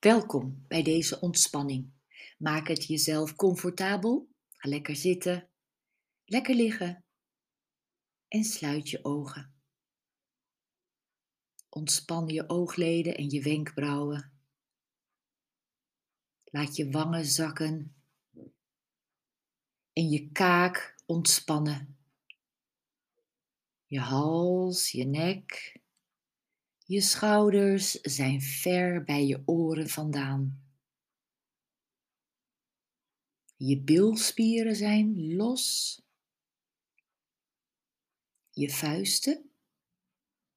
Welkom bij deze ontspanning. Maak het jezelf comfortabel. Ga lekker zitten, lekker liggen en sluit je ogen. Ontspan je oogleden en je wenkbrauwen. Laat je wangen zakken en je kaak ontspannen. Je hals, je nek, je schouders zijn ver bij je oren vandaan. Je bilspieren zijn los. Je vuisten,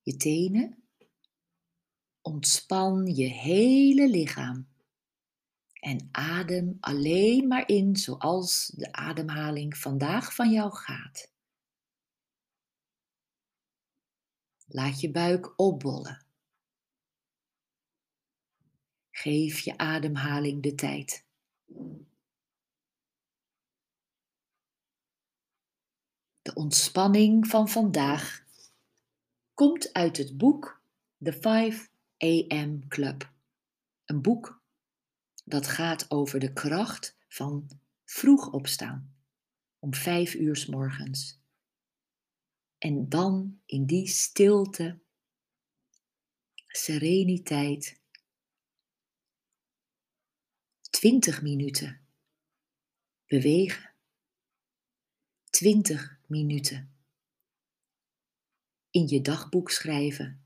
je tenen. Ontspan je hele lichaam. En adem alleen maar in zoals de ademhaling vandaag van jou gaat. Laat je buik opbollen. Geef je ademhaling de tijd. De ontspanning van vandaag komt uit het boek The 5 AM Club. Een boek dat gaat over de kracht van vroeg opstaan, om 5 uur s morgens. En dan in die stilte, sereniteit, 20 minuten. Bewegen, 20 minuten. In je dagboek schrijven.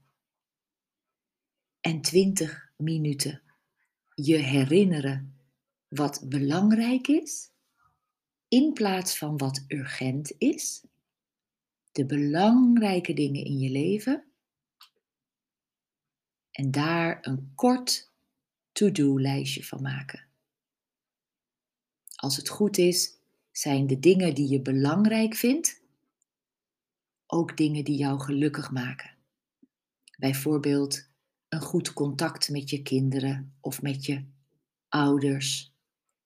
En 20 minuten je herinneren wat belangrijk is in plaats van wat urgent is. De belangrijke dingen in je leven. En daar een kort to-do-lijstje van maken. Als het goed is, zijn de dingen die je belangrijk vindt ook dingen die jou gelukkig maken. Bijvoorbeeld een goed contact met je kinderen of met je ouders,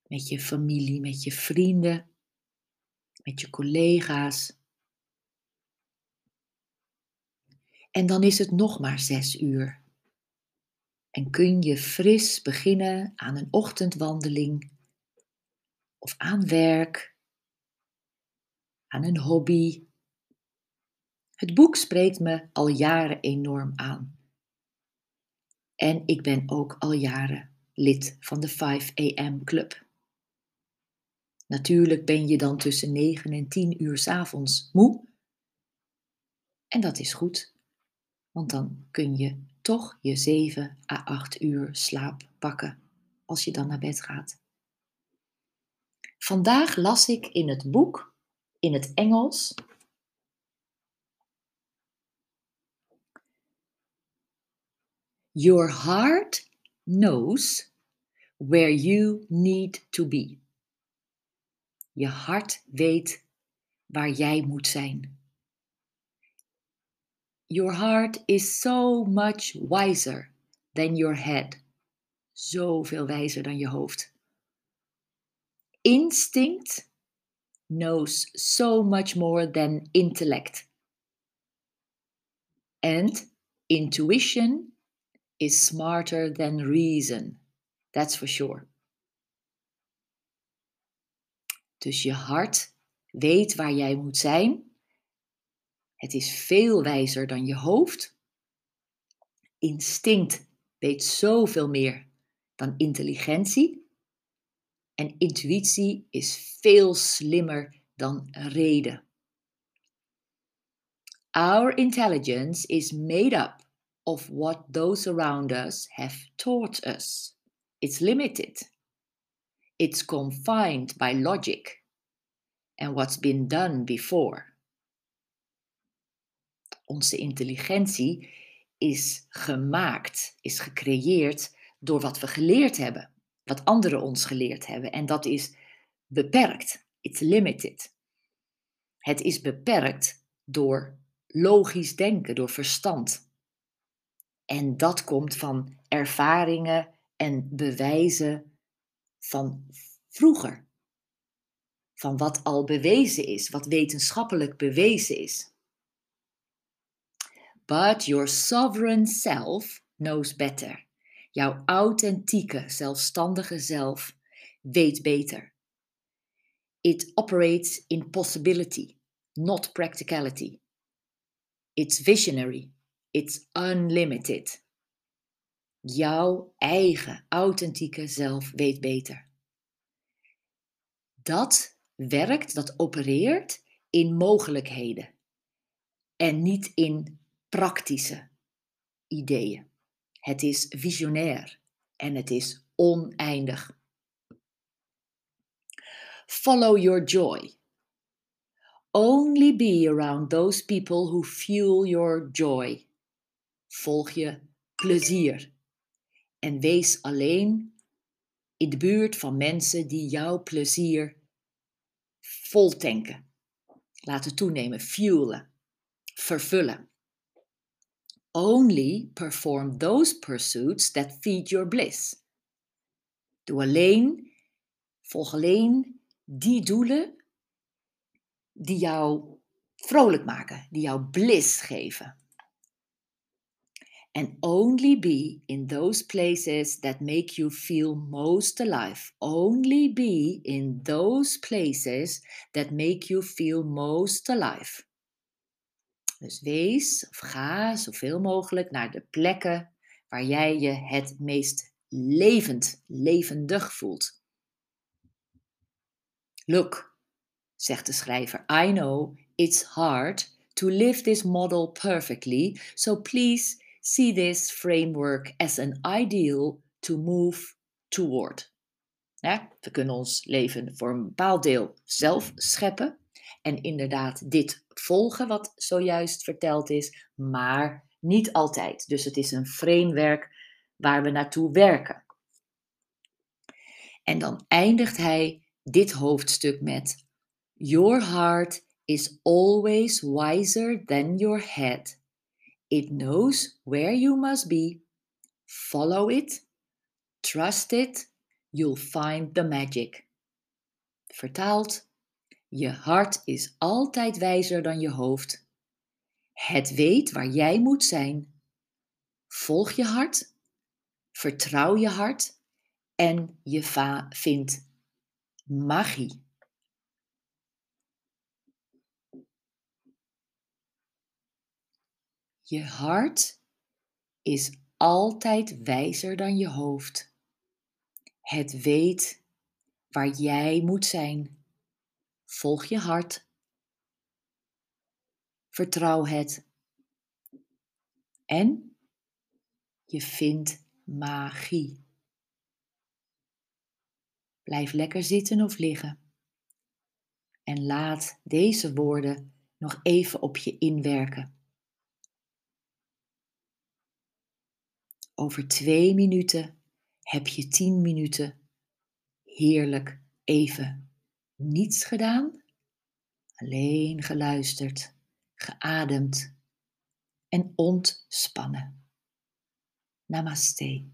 met je familie, met je vrienden, met je collega's. En dan is het nog maar zes uur. En kun je fris beginnen aan een ochtendwandeling of aan werk, aan een hobby. Het boek spreekt me al jaren enorm aan. En ik ben ook al jaren lid van de 5 AM Club. Natuurlijk ben je dan tussen 9 en 10 uur s avonds moe. En dat is goed want dan kun je toch je 7 à 8 uur slaap pakken als je dan naar bed gaat. Vandaag las ik in het boek, in het Engels, Your heart knows where you need to be. Je hart weet waar jij moet zijn. Your heart is so much wiser than your head. Zoveel wijzer dan je hoofd. Instinct knows so much more than intellect. And intuition is smarter than reason. That's for sure. Dus je hart weet waar jij moet zijn het is veel wijzer dan je hoofd. Instinct weet zoveel meer dan intelligentie. En intuïtie is veel slimmer dan reden. Our intelligence is made up of what those around us have taught us. It's limited. It's confined by logic and what's been done before. Onze intelligentie is gemaakt, is gecreëerd door wat we geleerd hebben, wat anderen ons geleerd hebben. En dat is beperkt. It's limited. Het is beperkt door logisch denken, door verstand. En dat komt van ervaringen en bewijzen van vroeger. Van wat al bewezen is, wat wetenschappelijk bewezen is. But your sovereign self knows better. Jouw authentieke, zelfstandige zelf weet beter. It operates in possibility, not practicality. It's visionary. It's unlimited. Jouw eigen authentieke zelf weet beter. Dat werkt, dat opereert in mogelijkheden en niet in praktische ideeën. Het is visionair en het is oneindig. Follow your joy. Only be around those people who fuel your joy. Volg je plezier. En wees alleen in de buurt van mensen die jouw plezier voltanken, laten toenemen, fuelen, vervullen. Only perform those pursuits that feed your bliss. Doe alleen, volg alleen die doelen die jou vrolijk maken, die jou bliss geven. And only be in those places that make you feel most alive. Only be in those places that make you feel most alive. Dus wees of ga zoveel mogelijk naar de plekken waar jij je het meest levend, levendig voelt. Look, zegt de schrijver, I know it's hard to live this model perfectly, so please see this framework as an ideal to move toward. We kunnen ons leven voor een bepaald deel zelf scheppen en inderdaad dit volgen wat zojuist verteld is, maar niet altijd. Dus het is een framework waar we naartoe werken. En dan eindigt hij dit hoofdstuk met Your heart is always wiser than your head. It knows where you must be. Follow it. Trust it. You'll find the magic. Vertaald. Je hart is altijd wijzer dan je hoofd. Het weet waar jij moet zijn. Volg je hart. Vertrouw je hart. En je vindt magie. Je hart is altijd wijzer dan je hoofd. Het weet waar jij moet zijn. Volg je hart. Vertrouw het. En je vindt magie. Blijf lekker zitten of liggen. En laat deze woorden nog even op je inwerken. Over twee minuten heb je tien minuten heerlijk even niets gedaan, alleen geluisterd, geademd en ontspannen. Namaste.